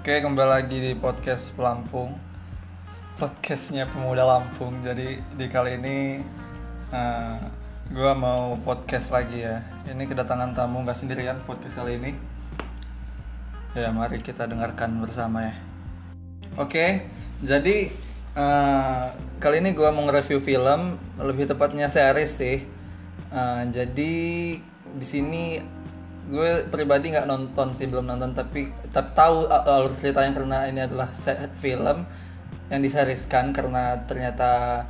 Oke, kembali lagi di podcast Pelampung. Podcastnya Pemuda Lampung. Jadi di kali ini uh, gue mau podcast lagi ya. Ini kedatangan tamu nggak sendirian podcast kali ini. Ya, mari kita dengarkan bersama ya. Oke, jadi uh, kali ini gue mau nge-review film, lebih tepatnya series sih. Uh, jadi di sini gue pribadi nggak nonton sih belum nonton tapi tapi tahu alur ceritanya karena ini adalah set film yang diseriskan karena ternyata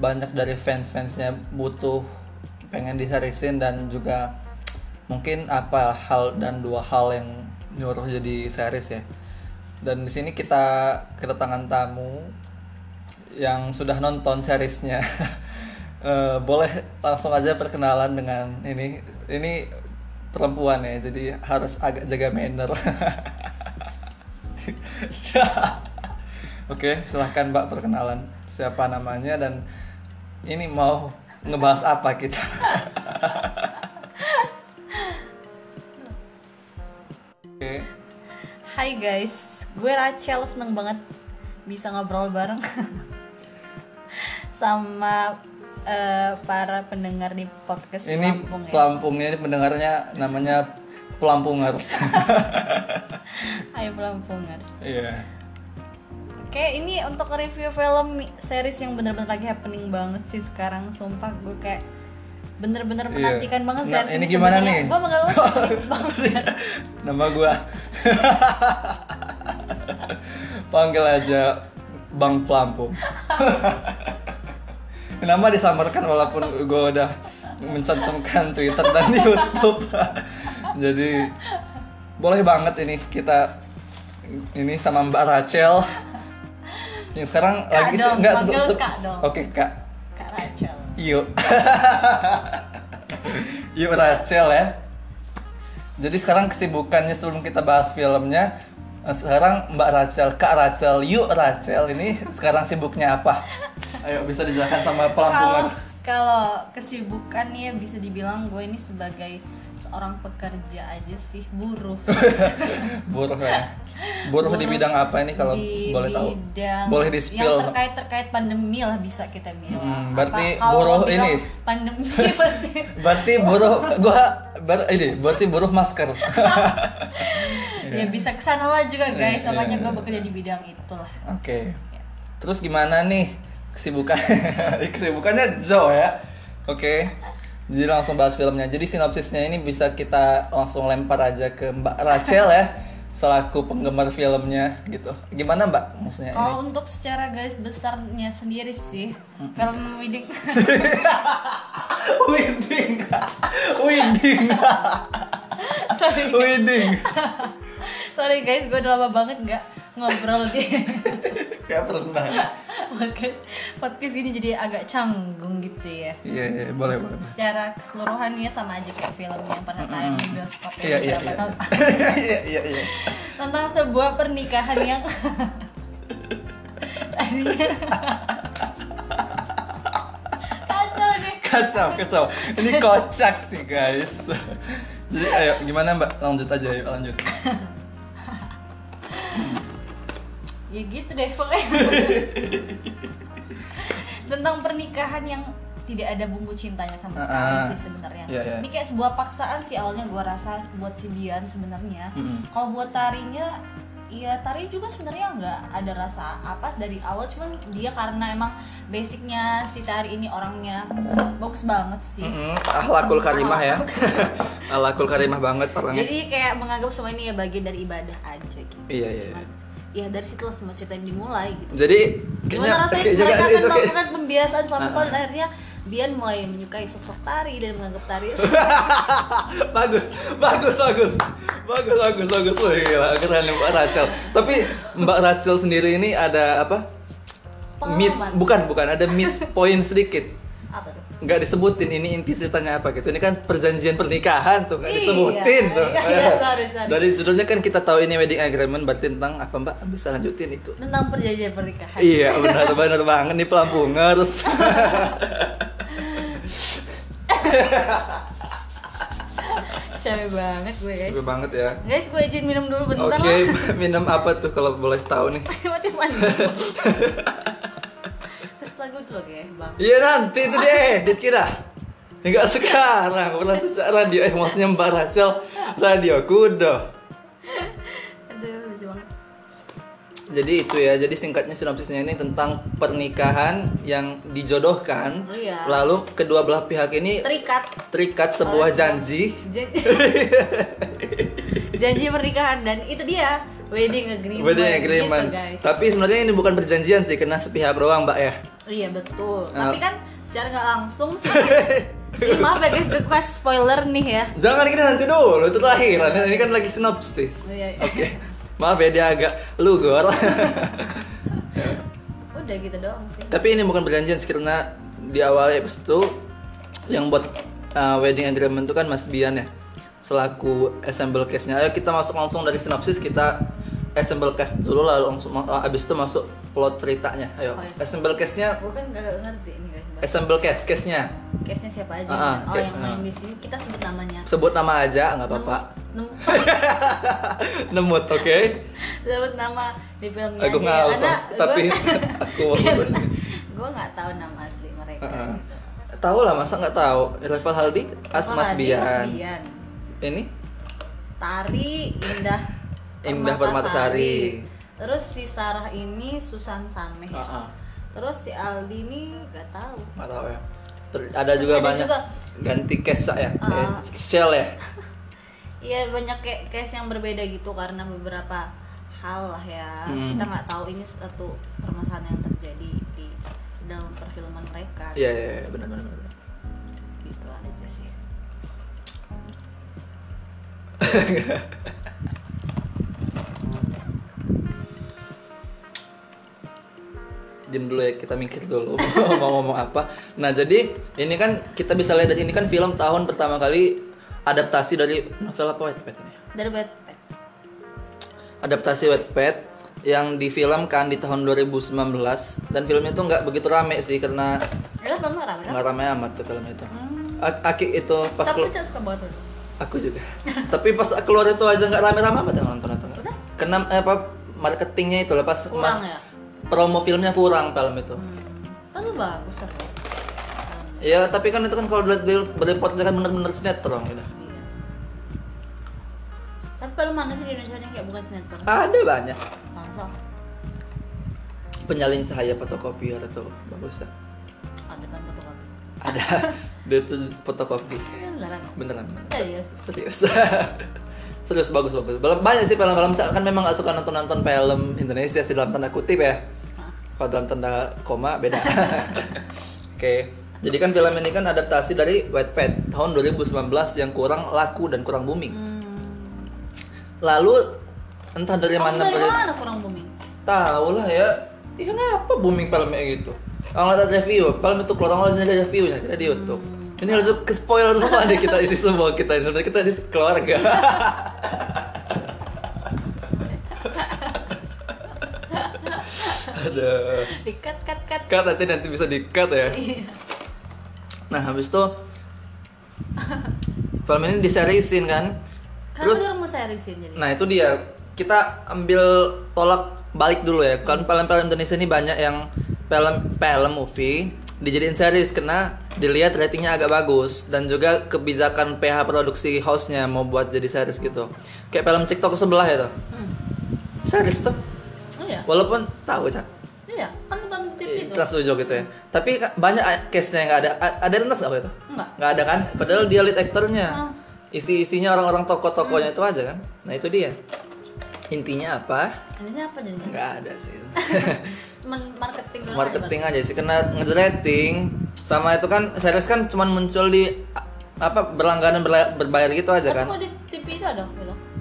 banyak dari fans-fansnya butuh pengen diserisin dan juga mungkin apa hal dan dua hal yang nyuruh jadi series ya. Dan di sini kita kedatangan tamu yang sudah nonton seriesnya. Uh, boleh langsung aja perkenalan dengan ini. Ini perempuan ya jadi harus agak jaga manner. Oke silahkan mbak perkenalan siapa namanya dan ini mau ngebahas apa kita? Oke. Hai guys gue Rachel seneng banget bisa ngobrol bareng. Sama uh, para pendengar di podcast ini Pelampung ya. Pelampungnya ini pendengarnya namanya Pelampungers. Hai Pelampungers. Iya. Yeah. Oke, ini untuk review film series yang bener-bener lagi happening banget sih sekarang. Sumpah gue kayak bener-bener iya. menantikan yeah. banget nah, series ini. ini gimana nih? Gue mengeluh Nama gue. Panggil aja Bang Pelampung. Nama disamarkan walaupun gue udah mencantumkan Twitter dan YouTube. Jadi boleh banget ini kita ini sama Mbak Rachel. Yang sekarang kak lagi dong, enggak sebut sebut. Oke, Kak. Kak Rachel. Yuk. Yuk Rachel ya. Jadi sekarang kesibukannya sebelum kita bahas filmnya, sekarang Mbak Rachel, Kak Rachel, yuk Rachel ini sekarang sibuknya apa? Ayo bisa dijelaskan sama pelampungan. Kalau kesibukannya bisa dibilang gue ini sebagai seorang pekerja aja sih buruh. buruh ya. Buruh, buruh di bidang apa ini kalau boleh tahu? Boleh di spill. Yang terkait terkait pandemi lah bisa kita bilang. Hmm, berarti apa, buruh ini. Pandemi pasti. berarti buruh gua ber, ini berarti buruh masker. ya bisa ke sana lah juga guys, yeah, makanya gue bekerja di bidang itu lah. Oke. Okay. Ya. Terus gimana nih kesibukan? Kesibukannya Joe ya. Oke. Okay. Jadi langsung bahas filmnya. Jadi sinopsisnya ini bisa kita langsung lempar aja ke Mbak Rachel ya selaku penggemar filmnya gitu. Gimana Mbak maksudnya? Kalau untuk secara garis besarnya sendiri sih, hmm. film Wedding. wedding. wedding. Sorry. Wedding. Sorry guys, gue udah lama banget nggak ngobrol di Gak pernah podcast podcast ini jadi agak canggung gitu ya. Iya iya boleh boleh secara keseluruhannya sama aja kayak film yang pernah tayang di bioskop ya iya iya iya. iya iya iya. Tentang sebuah pernikahan yang tadinya kacau nih. Kacau kacau. Ini kocak sih guys. Jadi ayo gimana mbak? Lanjut aja yuk lanjut ya gitu deh pokoknya tentang pernikahan yang tidak ada bumbu cintanya sama sekali uh, sih sebenarnya. Yeah, yeah. Ini kayak sebuah paksaan sih awalnya gue rasa buat si Dian sebenarnya. Mm -hmm. Kalau buat tarinya, ya tari juga sebenarnya nggak ada rasa apa dari awal, cuman dia karena emang basicnya si tari ini orangnya bagus banget sih. Mm -hmm. Ahlakul karimah ya. Ahlakul karimah banget orangnya. Jadi kayak menganggap semua ini ya bagian dari ibadah aja gitu. Iya iya. iya ya dari situlah semua cerita yang dimulai gitu. Jadi gimana rasanya? mereka akan melakukan kayak... pembiasaan selama tahun. dan akhirnya Bian mulai menyukai sosok tari dan menganggap tari bagus bagus bagus. Bagus bagus bagus. Loh gila keren Mbak Rachel. Tapi Mbak Rachel sendiri ini ada apa? Miss bukan bukan. Ada miss point sedikit nggak disebutin ini inti ceritanya apa gitu ini kan perjanjian pernikahan tuh nggak iya, disebutin iya, tuh iya, sorry, sorry. dari judulnya kan kita tahu ini wedding agreement berarti tentang apa mbak bisa lanjutin itu tentang perjanjian pernikahan iya benar benar banget nih pelampungers Capek banget gue guys. Capek banget ya. Guys, gue izin minum dulu bentar Oke, lah. minum apa tuh kalau boleh tahu nih? Mati mandi. Tuh oke, Bang. Iya nanti itu deh, dit kira. Enggak sekarang, pernah sejak radio, eh maksudnya Mbak Rachel, radio kudo. Aduh, lucu banget. Jadi itu ya, jadi singkatnya sinopsisnya ini tentang pernikahan yang dijodohkan. Oh iya. Lalu kedua belah pihak ini Terikat terikat sebuah Oleh janji. janji, janji pernikahan dan itu dia wedding agreement. Wedding agreement. Gitu, guys. Tapi sebenarnya ini bukan perjanjian sih, karena sepihak doang, Mbak ya. Iya betul. Nah. Tapi kan secara nggak langsung sih. Ini maaf ya guys, gue kasih spoiler nih ya. Jangan kita nanti dulu, itu terakhir. Ini kan lagi sinopsis. Oh, iya, iya. Oke. Maaf ya dia agak lugor. Udah gitu doang sih. Tapi ini bukan perjanjian sih karena di awal episode itu yang buat uh, wedding agreement itu kan Mas Bian ya selaku assemble case-nya. Ayo kita masuk langsung dari sinopsis kita assemble case dulu lalu langsung uh, abis itu masuk plot ceritanya. Ayo. Oh, iya. Assemble case-nya Gue kan gak ngerti ini guys. Assemble case case-nya. Case-nya siapa aja? Ah, oh yang main ah. di sini kita sebut namanya. Sebut nama aja nggak apa-apa. Nemu, Nemut, oke? sebut nama di filmnya Aku aja. nggak ya. usah, tapi aku mau gue nggak tahu nama asli mereka. Heeh. gitu. Tahu lah masa nggak tahu? Rival Haldi, As Oh, Mas Hadi, Mas Bian. Bian. Ini Tari Indah Indah Permatasari. Terus si Sarah ini Susan Sameh. Heeh. Terus si Aldi ini nggak tahu. nggak tahu ya. Ter- ada Terus juga ada banyak juga- ganti case ya, eh, Shell ya. Iya banyak kayak case yang berbeda gitu karena beberapa hal lah ya. Hmm. Kita nggak tahu ini satu permasalahan yang terjadi di dalam perfilman mereka. Iya, iya, iya, benar, benar, benar. Gitu aja sih. Diam dulu ya, kita mikir dulu mau ngomong apa. Nah, jadi ini kan kita bisa lihat dari ini kan film tahun pertama kali adaptasi dari novel apa Wattpad ini? Dari Wattpad. Adaptasi Wattpad yang difilmkan di tahun 2019 dan filmnya tuh nggak begitu rame sih karena Ya belum rame kan? nggak rame amat tuh film itu. Hmm. Aki itu pas Tapi suka banget itu. aku juga. Tapi pas keluar itu aja nggak rame-rame amat yang nonton itu. Udah? Karena eh, apa marketingnya itu lah pas Kurang mas- ya? Promo filmnya kurang film itu. Hmm. Tapi bagus seru. Ya tapi kan itu kan kalau dilihat dari berepotnya kan bener-bener sinetron gitu. Iya sih. Tapi film mana sih di Indonesia yang kayak bukan sinetron? Ada banyak Masa? penyalin cahaya fotokopier itu bagus ya. Ada kan fotokopi. Ada dia tuh fotokopi. Ini beneran. Beneran beneran. Serius. Serius. Serius bagus bagus. Banyak sih film-film saya kan memang gak suka nonton-nonton film Indonesia sih dalam tanda kutip ya. Kalau dalam tanda koma beda. Oke. Jadi kan film ini kan adaptasi dari Wattpad tahun 2019 yang kurang laku dan kurang booming. Hmm. Lalu entah dari Kamu mana dari mana kurang booming? tahu lah ya. Iya ngapa booming filmnya gitu? Kalau lihat review, film itu keluar awalnya dari reviewnya kita di YouTube. Hmm. Ini harus ke spoiler semua deh kita isi semua kita ini sebenarnya kita di keluarga. Aduh. Dikat kat kat. Cut nanti nanti bisa di cut ya. Iya. Nah habis itu film ini diseriusin kan. Terus Terus mau seriusin jadi. Nah itu dia kita ambil tolak balik dulu ya. Kan film-film Indonesia ini banyak yang film film movie dijadiin series karena dilihat ratingnya agak bagus dan juga kebijakan PH produksi house-nya mau buat jadi series gitu. Kayak film TikTok sebelah ya tuh. Hmm. Series tuh. Iya. Walaupun tahu cak. Iya, kan bukan TV itu. Trans tujuh gitu ya. Tapi banyak case-nya yang nggak ada. Ada rentas nggak itu? Enggak. Nggak ada kan? Padahal dia lead aktornya. Ah. Isi-isinya orang-orang tokoh-tokohnya itu aja kan. Nah itu dia. Intinya apa? Ini apa jadinya? Nggak ada sih. Cuman marketing doang. Marketing aja sih. Kena nge-rating. Sama itu kan series kan cuman muncul di apa berlangganan berla- berbayar gitu aja Tapi kan. kok di TV itu ada.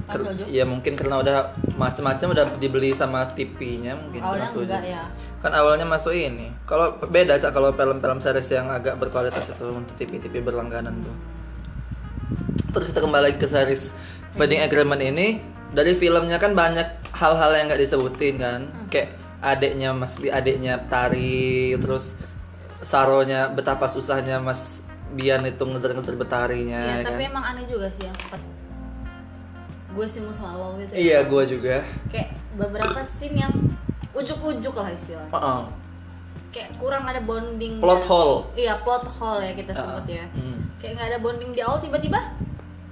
Ker- ya mungkin karena udah macam-macam udah dibeli sama TV-nya mungkin Awalnya tujuh. enggak ya. kan awalnya masuk ini. Kalau beda cak kalau film-film series yang agak berkualitas itu untuk TV-TV berlangganan tuh. Terus kita kembali ke series wedding agreement ini. Dari filmnya kan banyak hal-hal yang nggak disebutin kan. Kayak adiknya Mas Bi adiknya Tari terus Saronya betapa susahnya Mas Bian itu ngejar-ngejar betarinya Iya, ya tapi kan? emang aneh juga sih yang sempat gue singgung sama lo gitu ya. iya gue juga. Kayak beberapa scene yang ujuk-ujuk lah istilahnya. Uh -uh. kayak kurang ada bonding plot hole. Iya plot hole ya kita Uh, sebut ya. Hmm. kayak nggak ada bonding di awal tiba-tiba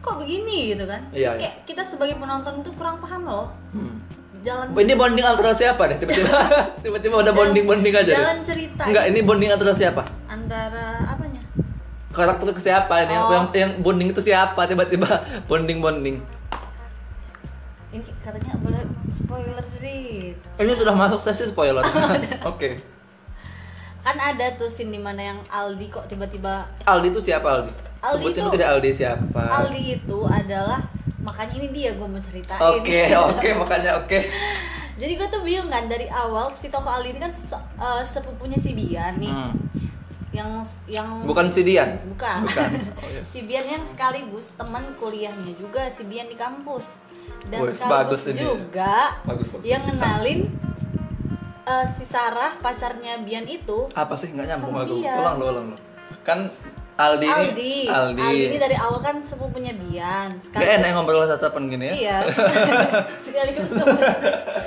kok begini gitu kan? Iya, iya. kayak kita sebagai penonton itu kurang paham loh. Hmm. jalan ini bonding antara siapa deh? Tiba-tiba tiba-tiba udah bonding bonding aja deh. jalan cerita enggak ini bonding antara siapa? Antara apanya? Karakter siapa ini? Oh. yang yang bonding itu siapa? Tiba-tiba bonding bonding ini katanya boleh spoiler sedikit. Ini sudah masuk sesi spoiler. Oke. Kan ada tuh scene di mana yang Aldi kok tiba-tiba Aldi itu siapa Aldi, Aldi sebutin itu- tidak Aldi siapa. Aldi itu adalah makanya ini dia gue mau ceritain. Oke oke makanya oke. Jadi gue tuh bingung kan dari awal si toko Aldi ini kan se- eh, sepupunya si Bian nih. Hmm. yang yang bukan si Dian? Bukan, bukan. Oh, iya. si Bian yang sekaligus teman kuliahnya juga si Bian di kampus dan Wes, sekaligus bagus ini. juga bagus bagus. yang ngenalin eh, si Sarah pacarnya Bian itu. Apa sih? Nggak nyambung aku. Bian. ulang lo ulang lo kan Aldi, ini Aldi. Aldi, ini dari awal kan sepupunya Bian. Gak enak ngobrol tatapan gini ya. Iya. Sekaligus temen,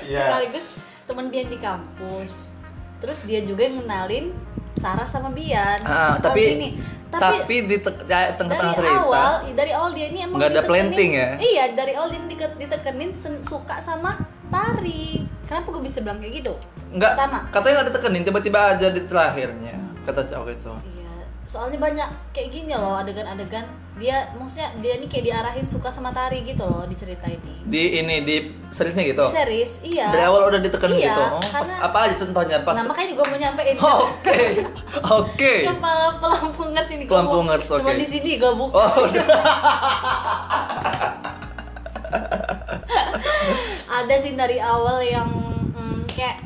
Iya. sekaligus teman Bian di kampus. Terus dia juga yang ngenalin Sarah sama Bian Aldi tapi ini. tapi, di te- ya, tengah-tengah dari cerita awal dari awal dia ini emang Nggak ada planting ya? iya dari awal dia dike- ditekenin suka sama Tari kenapa gue bisa bilang kayak gitu nggak Pertama. katanya nggak ditekenin tiba-tiba aja di terakhirnya kata cowok itu iya soalnya banyak kayak gini loh adegan-adegan. Dia maksudnya dia ini kayak diarahin suka sama Tari gitu loh di cerita ini. Di ini di seriesnya gitu? Di series iya. Dari awal udah ditekenin Iya, gitu? Oh, pas apa aja contohnya? Pas nah makanya gue mau nyampein. Oke oke. Pel- pelampungers ini Pelampungers, gua bu- cuma oke. di sini gue buka. Oh ada sih dari awal yang mm, kayak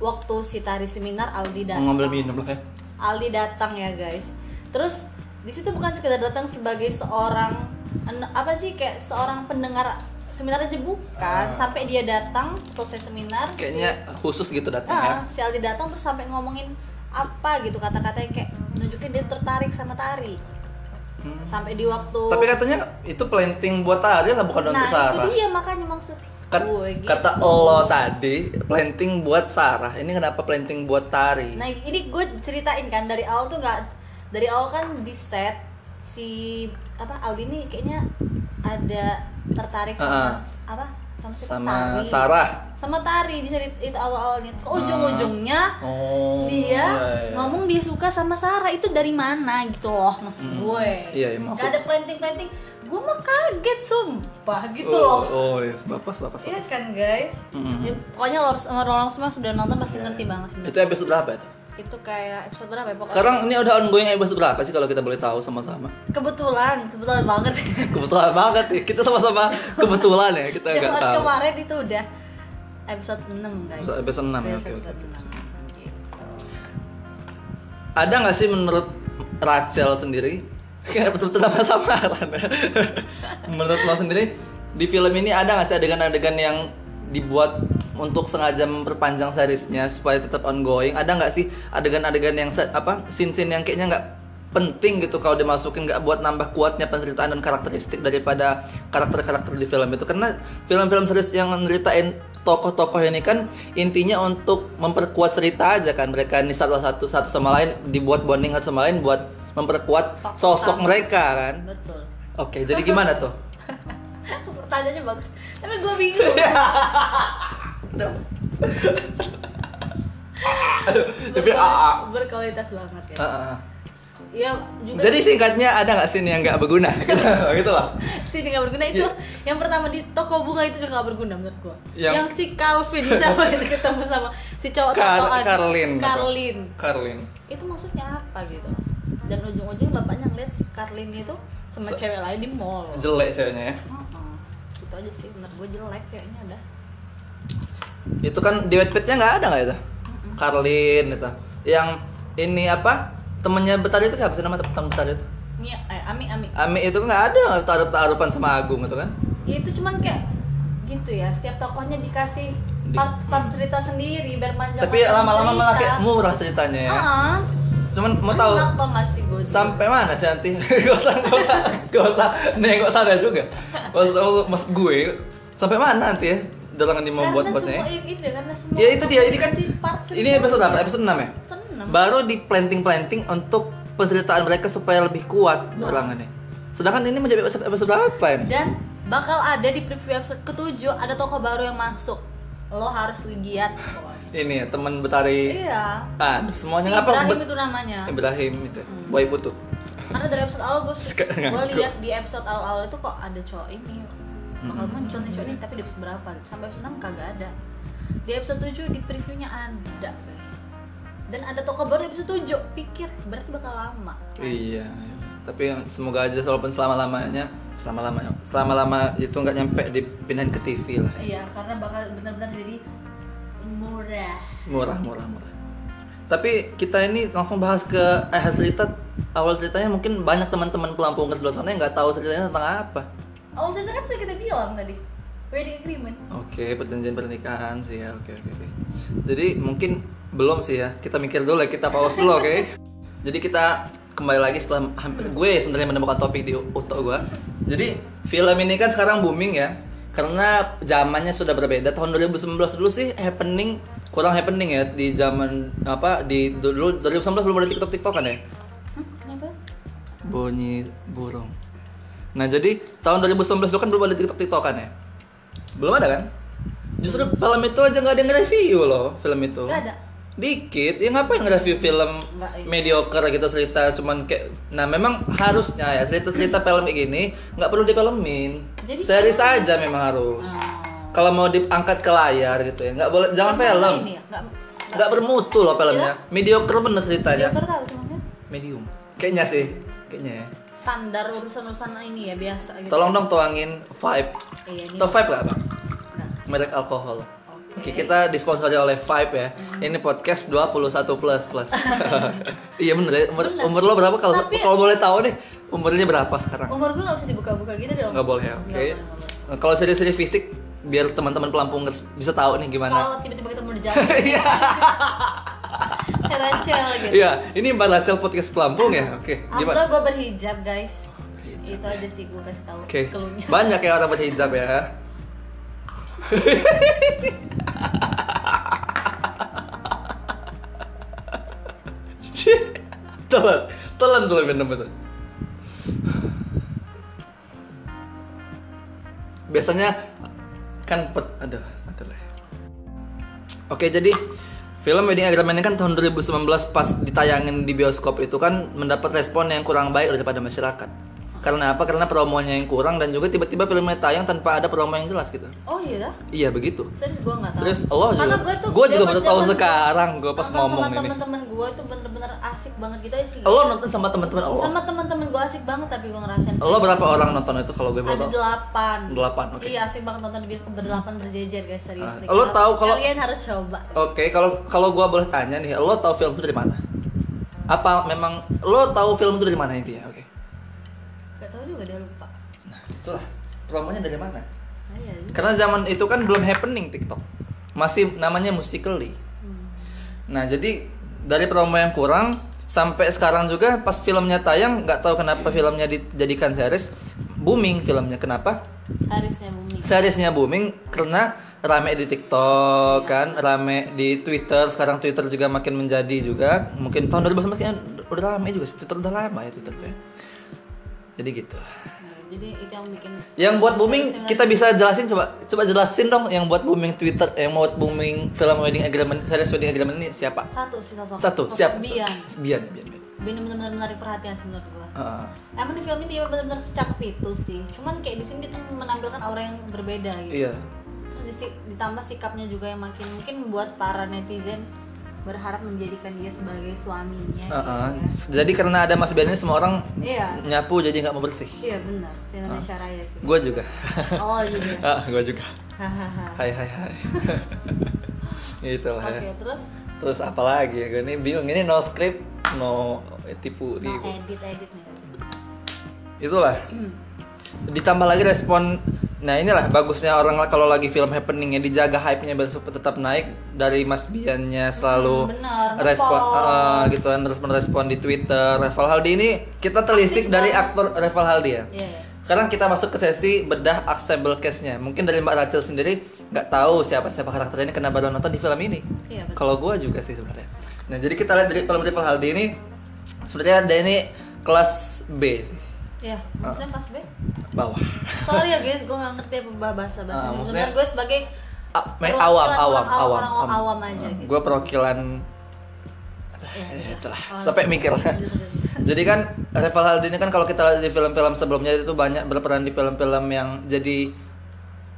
waktu si tari seminar Aldi datang mau ngambil minum lah ya Aldi datang ya guys. Terus di situ bukan sekedar datang sebagai seorang apa sih kayak seorang pendengar seminar aja bukan. Ah. sampai dia datang selesai seminar kayaknya khusus gitu datang ya. Ah, si Aldi datang terus sampai ngomongin apa gitu kata-kata yang kayak nunjukin dia tertarik sama tari. Hmm. sampai di waktu tapi katanya itu planting buat Tari lah bukan nah untuk Sarah itu dia makanya maksud Kat- gue gitu. kata lo tadi planting buat Sarah ini kenapa planting buat Tari nah ini gue ceritain kan dari awal tuh nggak dari awal kan di set si apa Aldi nih kayaknya ada tertarik sama Ah. apa sama, sama tari. Sarah. Sama tari di cerita itu awal-awalnya. Ke ujung-ujungnya oh dia iya, iya. ngomong dia suka sama Sarah. Itu dari mana gitu loh maksud Hmm. gue. Iya, iya maksud Gak ada planting-planting. Gue mah kaget sumpah gitu oh, loh. oh iya bapas bapas Iya kan guys? Mm-mm. Ya, pokoknya lo harus orang semua sudah nonton pasti Iya, ngerti iya. banget sebenarnya. Itu episode berapa itu itu kayak episode berapa ya pokoknya sekarang ini udah ongoing episode berapa sih kalau kita boleh tahu sama-sama kebetulan kebetulan banget kebetulan banget nih kita sama-sama kebetulan ya kita nggak tahu kemarin itu udah episode 6 guys Episode- episode 6 ya, episode oke. 6. Gitu. ada nggak sih menurut Rachel sendiri kayak betul-betul nama samaran ya. menurut lo sendiri di film ini ada nggak sih adegan-adegan yang dibuat untuk sengaja memperpanjang seriesnya supaya tetap ongoing? Ada nggak sih adegan-adegan yang apa scene-scene yang kayaknya nggak penting gitu kalau dimasukin nggak buat nambah kuatnya penceritaan dan karakteristik daripada karakter-karakter di film itu? Karena film-film series yang ngeritain tokoh-tokoh ini kan intinya untuk memperkuat cerita aja kan mereka ini satu satu satu sama lain dibuat bonding satu sama lain buat memperkuat sosok mereka kan? Betul. Oke jadi gimana tuh? Pertanyaannya bagus tapi gue bingung tapi ah, ah. berkualitas banget ya? Ah, ah. ya juga jadi singkatnya ada nggak sih yang nggak berguna? Gitu gitu lah sih nggak berguna itu Iya. yang pertama di toko bunga itu juga nggak berguna menurut gua. Yang- yang, si Calvin siapa itu ketemu sama si cowok Kar- tatoan? Carlin apa? Carlin. Carlin. Itu maksudnya apa gitu? Dan ujung-ujungnya bapaknya ngeliat si Carlin itu sama Se- cewek lain di mall. Jelek ceweknya ya. Heeh. itu aja sih menurut gue jelek kayaknya udah itu kan di Wattpad-nya nggak ada nggak itu? Carlin itu. Yang ini apa? Temennya Betari itu siapa sih nama teman Betari itu? Mia, eh, Ami Ami. Ami itu nggak ada taruh taruhan sama Agung itu kan? Ya itu cuman kayak gitu ya setiap tokohnya dikasih Di- part, part cerita sendiri biar panjang tapi lama-lama malah kayak murah ceritanya ya. Heeh. cuman mau tahu gak sih gue sampai mana sih nanti? Gak usah gak usah gak usah. Nengok sana juga? Maksud, maksud gue sampai mana nanti ya dalam ini mau karena buat semua buatnya ini, ini karena semua ya itu dia. Ini kan si part ini episode apa? Episode 6 ya? Episode enam. baru di planting planting untuk penceritaan mereka supaya lebih kuat dorangannya sedangkan ini menjadi episode, episode apa ini? Dan bakal ada di preview episode ketujuh ada tokoh baru yang masuk. Lo harus lihat. Ini ya teman betari. Iya. Ah si semuanya apa Ibrahim Bet- itu namanya. Ibrahim itu Hmm. boy putu. Karena dari episode awal gue lihat di episode awal-awal itu kok ada cowok ini bakal Hmm. muncul nih cowok ini tapi di episode berapa? Sampai episode 6 kagak ada. Di episode 7 di previewnya ada guys. Dan ada tokoh baru di episode 7 pikir berarti bakal lama. Iya tapi yang semoga aja walaupun selama lamanya selama lamanya selama lama itu nggak nyampe dipindahin ke TV lah. Iya karena bakal benar-benar jadi murah. Murah murah murah. Tapi kita ini langsung bahas ke eh cerita awal ceritanya mungkin banyak teman-teman pelampung ke sebelah sana yang nggak tahu ceritanya tentang apa oh cerita kan sudah kita bilang tadi wedding agreement. Oke perjanjian pernikahan sih ya. Oke oke oke. Jadi mungkin belum sih ya. Kita mikir dulu ya kita pause dulu oke? Jadi kita kembali lagi setelah hampir gue sebenarnya menemukan topik di otak gue. Jadi film ini kan sekarang booming ya. Karena zamannya sudah berbeda. Tahun 2019 dulu sih happening kurang happening ya. Di zaman apa di dulu 2019 belum ada TikTok TikTok kan ya? Hmm, kenapa? Bunyi burung nah jadi tahun 2019 dulu kan belum ada TikTok TikTokan ya? Belum ada kan? Justru film itu aja nggak ada yang review loh film itu. Gak ada. Dikit. Ya ngapain nge-review film Nggak, iya. mediocre gitu cerita cuman kayak nah memang harusnya ya cerita cerita film kayak gini nggak perlu difilmin Jadi series aja memang harus. Oh. kalau mau diangkat ke layar gitu ya nggak boleh jangan Nggak film. ya nggak nggak bermutu loh filmnya. Mediocre bener ceritanya. Tahu sih maksudnya. Medium. Kayaknya sih kayaknya ya standar urusan-urusan ini ya biasa gitu tolong dong tuangin vibe iya ini top 5 lah bang Nah, merek alkohol oke Oke, kita disponsori oleh Vibe ya. Ini podcast 21 plus plus. iya bener ya. Umur, Bener. umur lo berapa kalau Tapi- kalau boleh tahu nih umurnya berapa sekarang? umur gue gak bisa dibuka-buka gitu dong Nggak boleh ya, oke. Boleh. Nah, Kalau seri-seri fisik biar teman-teman pelampung bisa tahu nih gimana. kalau tiba-tiba ketemu di jalan Iya. Rachel gitu Iya, ini Mbak Rachel podcast pelampung ya. Oke, Atau gimana? gue berhijab guys Berhijab Itu ya. aja sih gue kasih tahu Oke. keluhnya Banyak ya orang berhijab ya. telan, telan minum itu. Biasanya kan pet, aduh, aduh lah. Oke, jadi film Wedding Agreement ini kan tahun 2019 pas ditayangin di bioskop itu kan mendapat respon yang kurang baik daripada masyarakat. Karena apa? Karena promonya yang kurang dan juga tiba-tiba filmnya tayang tanpa ada promo yang jelas gitu. Oh iya? Iya begitu. Serius gue gak tahu Serius, Allah juga. Karena gue tuh Gue juga baru tahu sekarang gue pas ngomong sama ini. teman-teman gue tuh bener-bener asik banget gitu sih Lo nonton sama teman-teman Allah. Sama teman-teman gue asik banget tapi gue ngerasain Lo berapa orang nonton itu kalau gue boleh Ada tahu? delapan Delapan, oke. Iya asik banget nonton di berdelapan berjejer guys serius Ah, nih. lo tahu kalau- Kalian harus coba Oke, kalau kalau gue boleh tanya nih, lo tahu film itu dari mana? Apa memang lo tahu film itu dari mana intinya? Oke. Tau juga udah lupa Nah, itulah promonya dari mana? Ah, iya juga. Karena zaman itu kan belum happening TikTok. Masih namanya Musical.ly. Hmm. Nah, jadi dari promo yang kurang sampai sekarang juga pas filmnya tayang nggak tahu kenapa filmnya dijadikan series booming filmnya kenapa Harisnya bumi seriesnya booming karena rame di TikTok kan rame di Twitter sekarang Twitter juga makin menjadi juga mungkin tahun 2019 kayaknya udah rame juga sih Twitter udah lama ya Twitter tuh ya. Jadi gitu. Nah, jadi itu yang bikin yang buat booming kita bisa jelasin coba coba jelasin dong yang buat booming Twitter yang buat booming film wedding agreement series wedding agreement ini siapa? Satu sih sosok. Satu sosok siap. Bian. Bian Bian, Bian. Benar-benar menarik perhatian sih menurut gua. Heeh. emang di film ini dia benar-benar secakep itu sih. Cuman kayak di sini dia tuh menampilkan aura yang berbeda gitu. Iya. Terus ditambah sikapnya juga yang makin mungkin membuat para netizen berharap menjadikan dia sebagai suaminya gitu Heeh. ya. jadi karena ada Mas Bian ini semua orang iya. nyapu jadi nggak mau bersih. Iya benar. Si Indonesia Raya sih. Gue juga. Oh iya. Ah gue juga. Hai hai hai. Itulah oke ya terus? Terus apa lagi ya? Gue ini bingung. Ini no script no tipu no tipu edit edit nih itulah. Ditambah lagi respon nah inilah bagusnya orang kalau lagi film happening ya dijaga hype-nya tetap naik dari Mas Biannya selalu Hmm, benar, respon ah, gitu kan respon respon di Twitter Reval Haldi ini kita telisik Aktif dari banget. aktor Reval Haldi ya iya iya sekarang kita masuk ke sesi bedah ensemble cast-nya. Mungkin dari Mbak Rachel sendiri nggak tahu siapa siapa karakter ini karena baru nonton di film ini. Iya, betul. Kalau gue juga sih sebenarnya. Nah jadi kita lihat dari film Triple Haldi ini sebenarnya ada ini kelas B sih Iya, maksudnya kelas B? bawah. Sorry ya guys, gue nggak ngerti apa bahasa bahasa Ah, ini. maksudnya- gue sebagai Ah, perwakilan awam, awam, awam, orang awam aja gitu. Gue perwakilan ya, ya, itulah Oh, sampai mikir. Jadi kan Reval Haldi ini kan kalau kita lihat di film-film sebelumnya itu banyak berperan di film-film yang jadi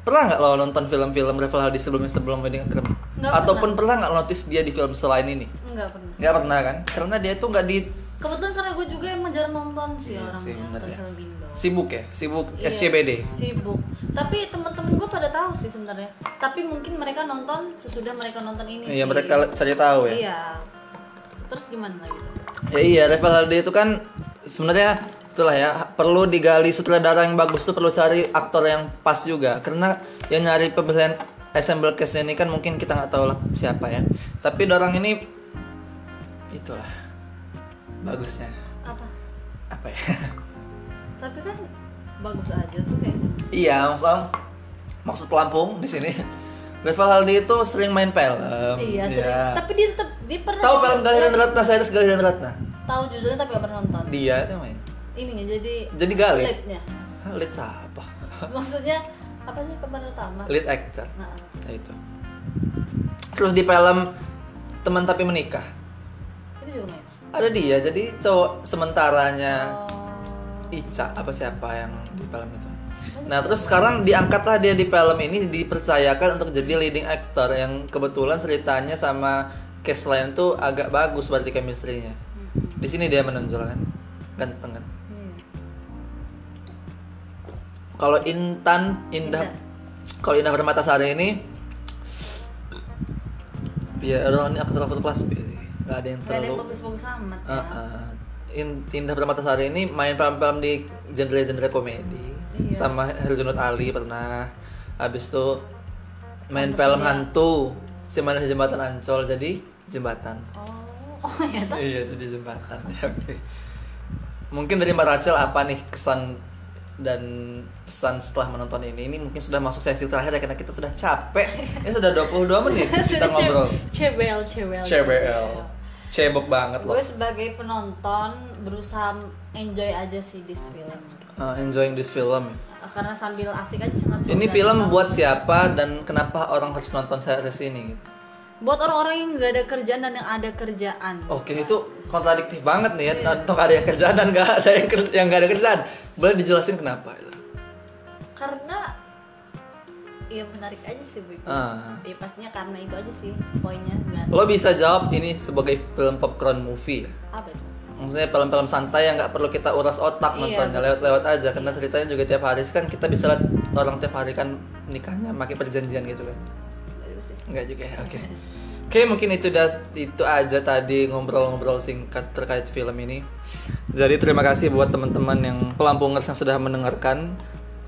pernah nggak lo nonton film-film Reval Haldi sebelumnya sebelum Wedding? Nggak Ataupun pernah nggak notice dia di film selain ini? Enggak pernah. Nggak pernah kan? Karena dia tuh nggak di Kebetulan karena gue juga emang jarang nonton sih Iya orangnya nonton ya. film Indo. sibuk ya, sibuk Iya, SCBD. Sibuk. Tapi teman-teman gue pada tahu sih sebenarnya. Tapi mungkin mereka nonton sesudah mereka nonton ini Iya sih. mereka cari tahu ya. Iya. Terus gimana gitu? Ya iya, Reval Haldi itu kan sebenarnya itulah ya perlu digali sutradara yang bagus tuh perlu cari aktor yang pas juga karena yang nyari pemilihan ensemble cast ini kan mungkin kita nggak tahu lah siapa ya tapi orang ini itulah bagusnya Apa? apa ya Tapi kan bagus aja tuh kayaknya. iya maksud maksud pelampung di sini Reval Haldi itu sering main film iya, sering. Tapi dia tetap dia pernah tahu film Galian Ratna saya Galian Ratna Tahu judulnya tapi gak pernah nonton. dia itu main Ininya jadi jadi Gali lead-nya. lead siapa Maksudnya apa sih pemeran utama? lead actor Nah, Nah, itu. Terus di film Teman Tapi Menikah itu juga main. Ada dia jadi cowok sementaranya Oh. Ica apa siapa yang di film itu. Nah terus sekarang diangkatlah dia di film ini dipercayakan untuk jadi leading actor yang kebetulan ceritanya sama cast lain tuh agak bagus berarti chemistry-nya. Hmm. Di sini dia menonjol kan, ganteng kan. Hmm. Kalau Intan Indah, Indah. kalau Indah Permatasari ini ya orang ini aktor-aktor kelas B sih. Gak ada yang terlalu bagus-bagus amat Uh, ya. uh. In- Indah Permatasari ini main film-film di genre-genre komedi Iya. sama Herjunot Ali pernah habis itu main Pantes film hantu si mana jembatan Ancol jadi jembatan Oh, oh ya toh. iya jadi jembatan ya oke mungkin dari Mbak Rachel apa nih kesan dan pesan setelah menonton ini ini mungkin sudah masuk sesi terakhir ya karena kita sudah capek ini sudah 22 menit kita ngobrol CBL, CBL. CBL cebok banget loh Gue sebagai penonton berusaha enjoy aja sih this film. Uh, enjoying this film ya. Karena sambil asik aja sangat Ini film buat siapa dan kenapa orang harus nonton series ini gitu? buat orang-orang yang nggak ada kerjaan dan yang ada kerjaan. Oke, itu kontradiktif banget nih ya. Iya. Nonton ada yang kerjaan dan nggak ada yang yang nggak ada kerjaan. Boleh dijelasin kenapa itu? Karena ya menarik aja sih Bu. Ah. Ya pastinya karena itu aja sih poinnya nggak Lo bisa jawab ini sebagai film popcorn movie apa itu. Maksudnya film-film santai yang nggak perlu kita uras otak Iya, nontonnya lewat-lewat aja karena ceritanya juga tiap hari kan kita bisa lihat orang tiap hari kan nikahnya pakai perjanjian gitu kan. Nggak juga sih. Enggak juga ya, oke. Oke, mungkin itu dah itu aja tadi ngobrol-ngobrol singkat terkait film ini. Jadi terima kasih buat teman-teman yang pelampungers yang sudah mendengarkan.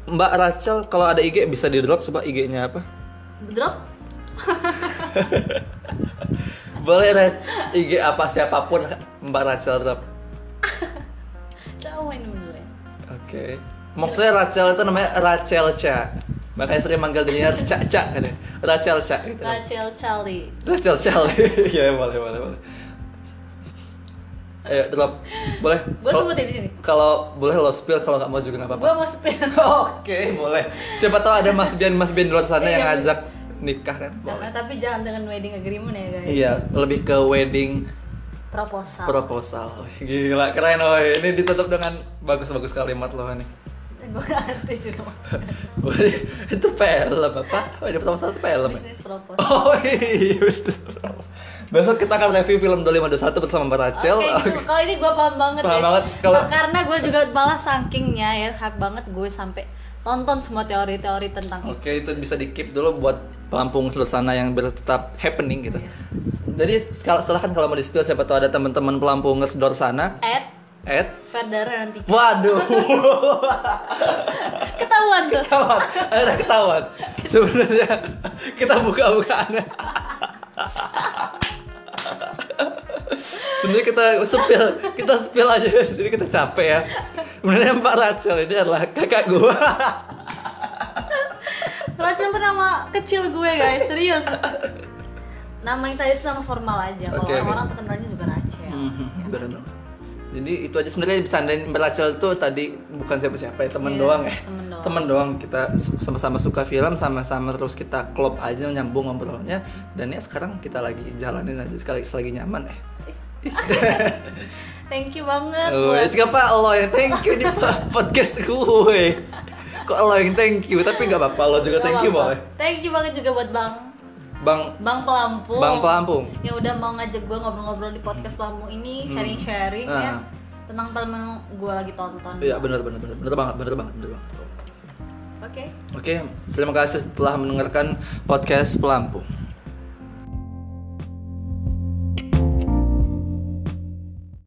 Mbak Rachel kalau ada IG bisa di drop coba IG-nya apa? Drop Boleh Rach, IG apa siapa pun Mbak Rachel drop. coba main dulu ya. Oke. Maksudnya Rachel itu namanya Rachel Cha. Makanya sering manggil dirinya Ca Ca kan ya. Rachel Cha gitu. Rachel Charlie. Rachel Cha. Iya, boleh boleh boleh. Ayo drop. Boleh. Gue sebutin di sini. Kalau boleh lo spill kalau nggak mau juga nggak apa-apa. Gue mau spill. Oke, boleh. Siapa tahu ada Mas Bian Mas Bian di luar sana yang Iya, ngajak nikah kan? Jangan, Boleh. tapi jangan dengan wedding agreement ya guys. Iya, lebih ke wedding Proposal. proposal. Gila, keren woy. Ini ditutup dengan bagus-bagus kalimat lo nih. Gue gak ngerti juga maksudnya. Itu film apa? Wedding proposal itu film. ya? Bisnis proposal. Oh iya, bisnis proposal. Besok kita akan review film 2521 bersama Mbak Rachel. Oke, gitu. kalau ini gue paham banget Paham guys. banget, kalau- karena gue juga malah sakingnya ya hak banget gue sampai tonton semua teori-teori tentang. Oke, itu bisa di keep dulu buat pelampung sana yang tetap happening gitu. Iya. Jadi silahkan kalau mau di spill siapa tahu ada teman-teman pelampungers di luar sana. At Ed. Ferdara nanti Waduh. ketahuan tuh. ketahuan. Ada ketahuan. Sebenarnya kita buka-bukaan. Bener kita sepil, kita sepil aja jadi kita capek ya. Sebenarnya Mbak Rachel ini adalah kakak gue. Rachel tuh nama kecil gue guys, serius. Nama yang tadi itu nama formal aja. Kalau oke. orang-orang terkenalnya juga Rachel. Mhm, bener dong. Jadi itu aja sebenarnya bercandain Rachel tuh tadi bukan siapa-siapa ya, temen Iya, doang ya. temen doang. Temen doang kita sama-sama suka film, sama-sama terus kita klop aja nyambung ngobrolnya dan ya sekarang kita lagi jalanin aja sekali selagi nyaman eh. Thank you banget Oh, buat itu apa lo yang thank you di podcast gue. Kok lo yang thank you, tapi nggak apa-apa lo juga Gak thank you boleh. Thank you banget juga buat Bang Bang Bang Pelampung. Bang Pelampung. Ya udah mau ngajak gue ngobrol-ngobrol di podcast Pelampung ini, sharing-sharing ya Ah. tentang film yang gue lagi tonton. Iya benar benar benar benar banget benar banget benar banget. Oke. Oke, terima kasih telah mendengarkan podcast Pelampung.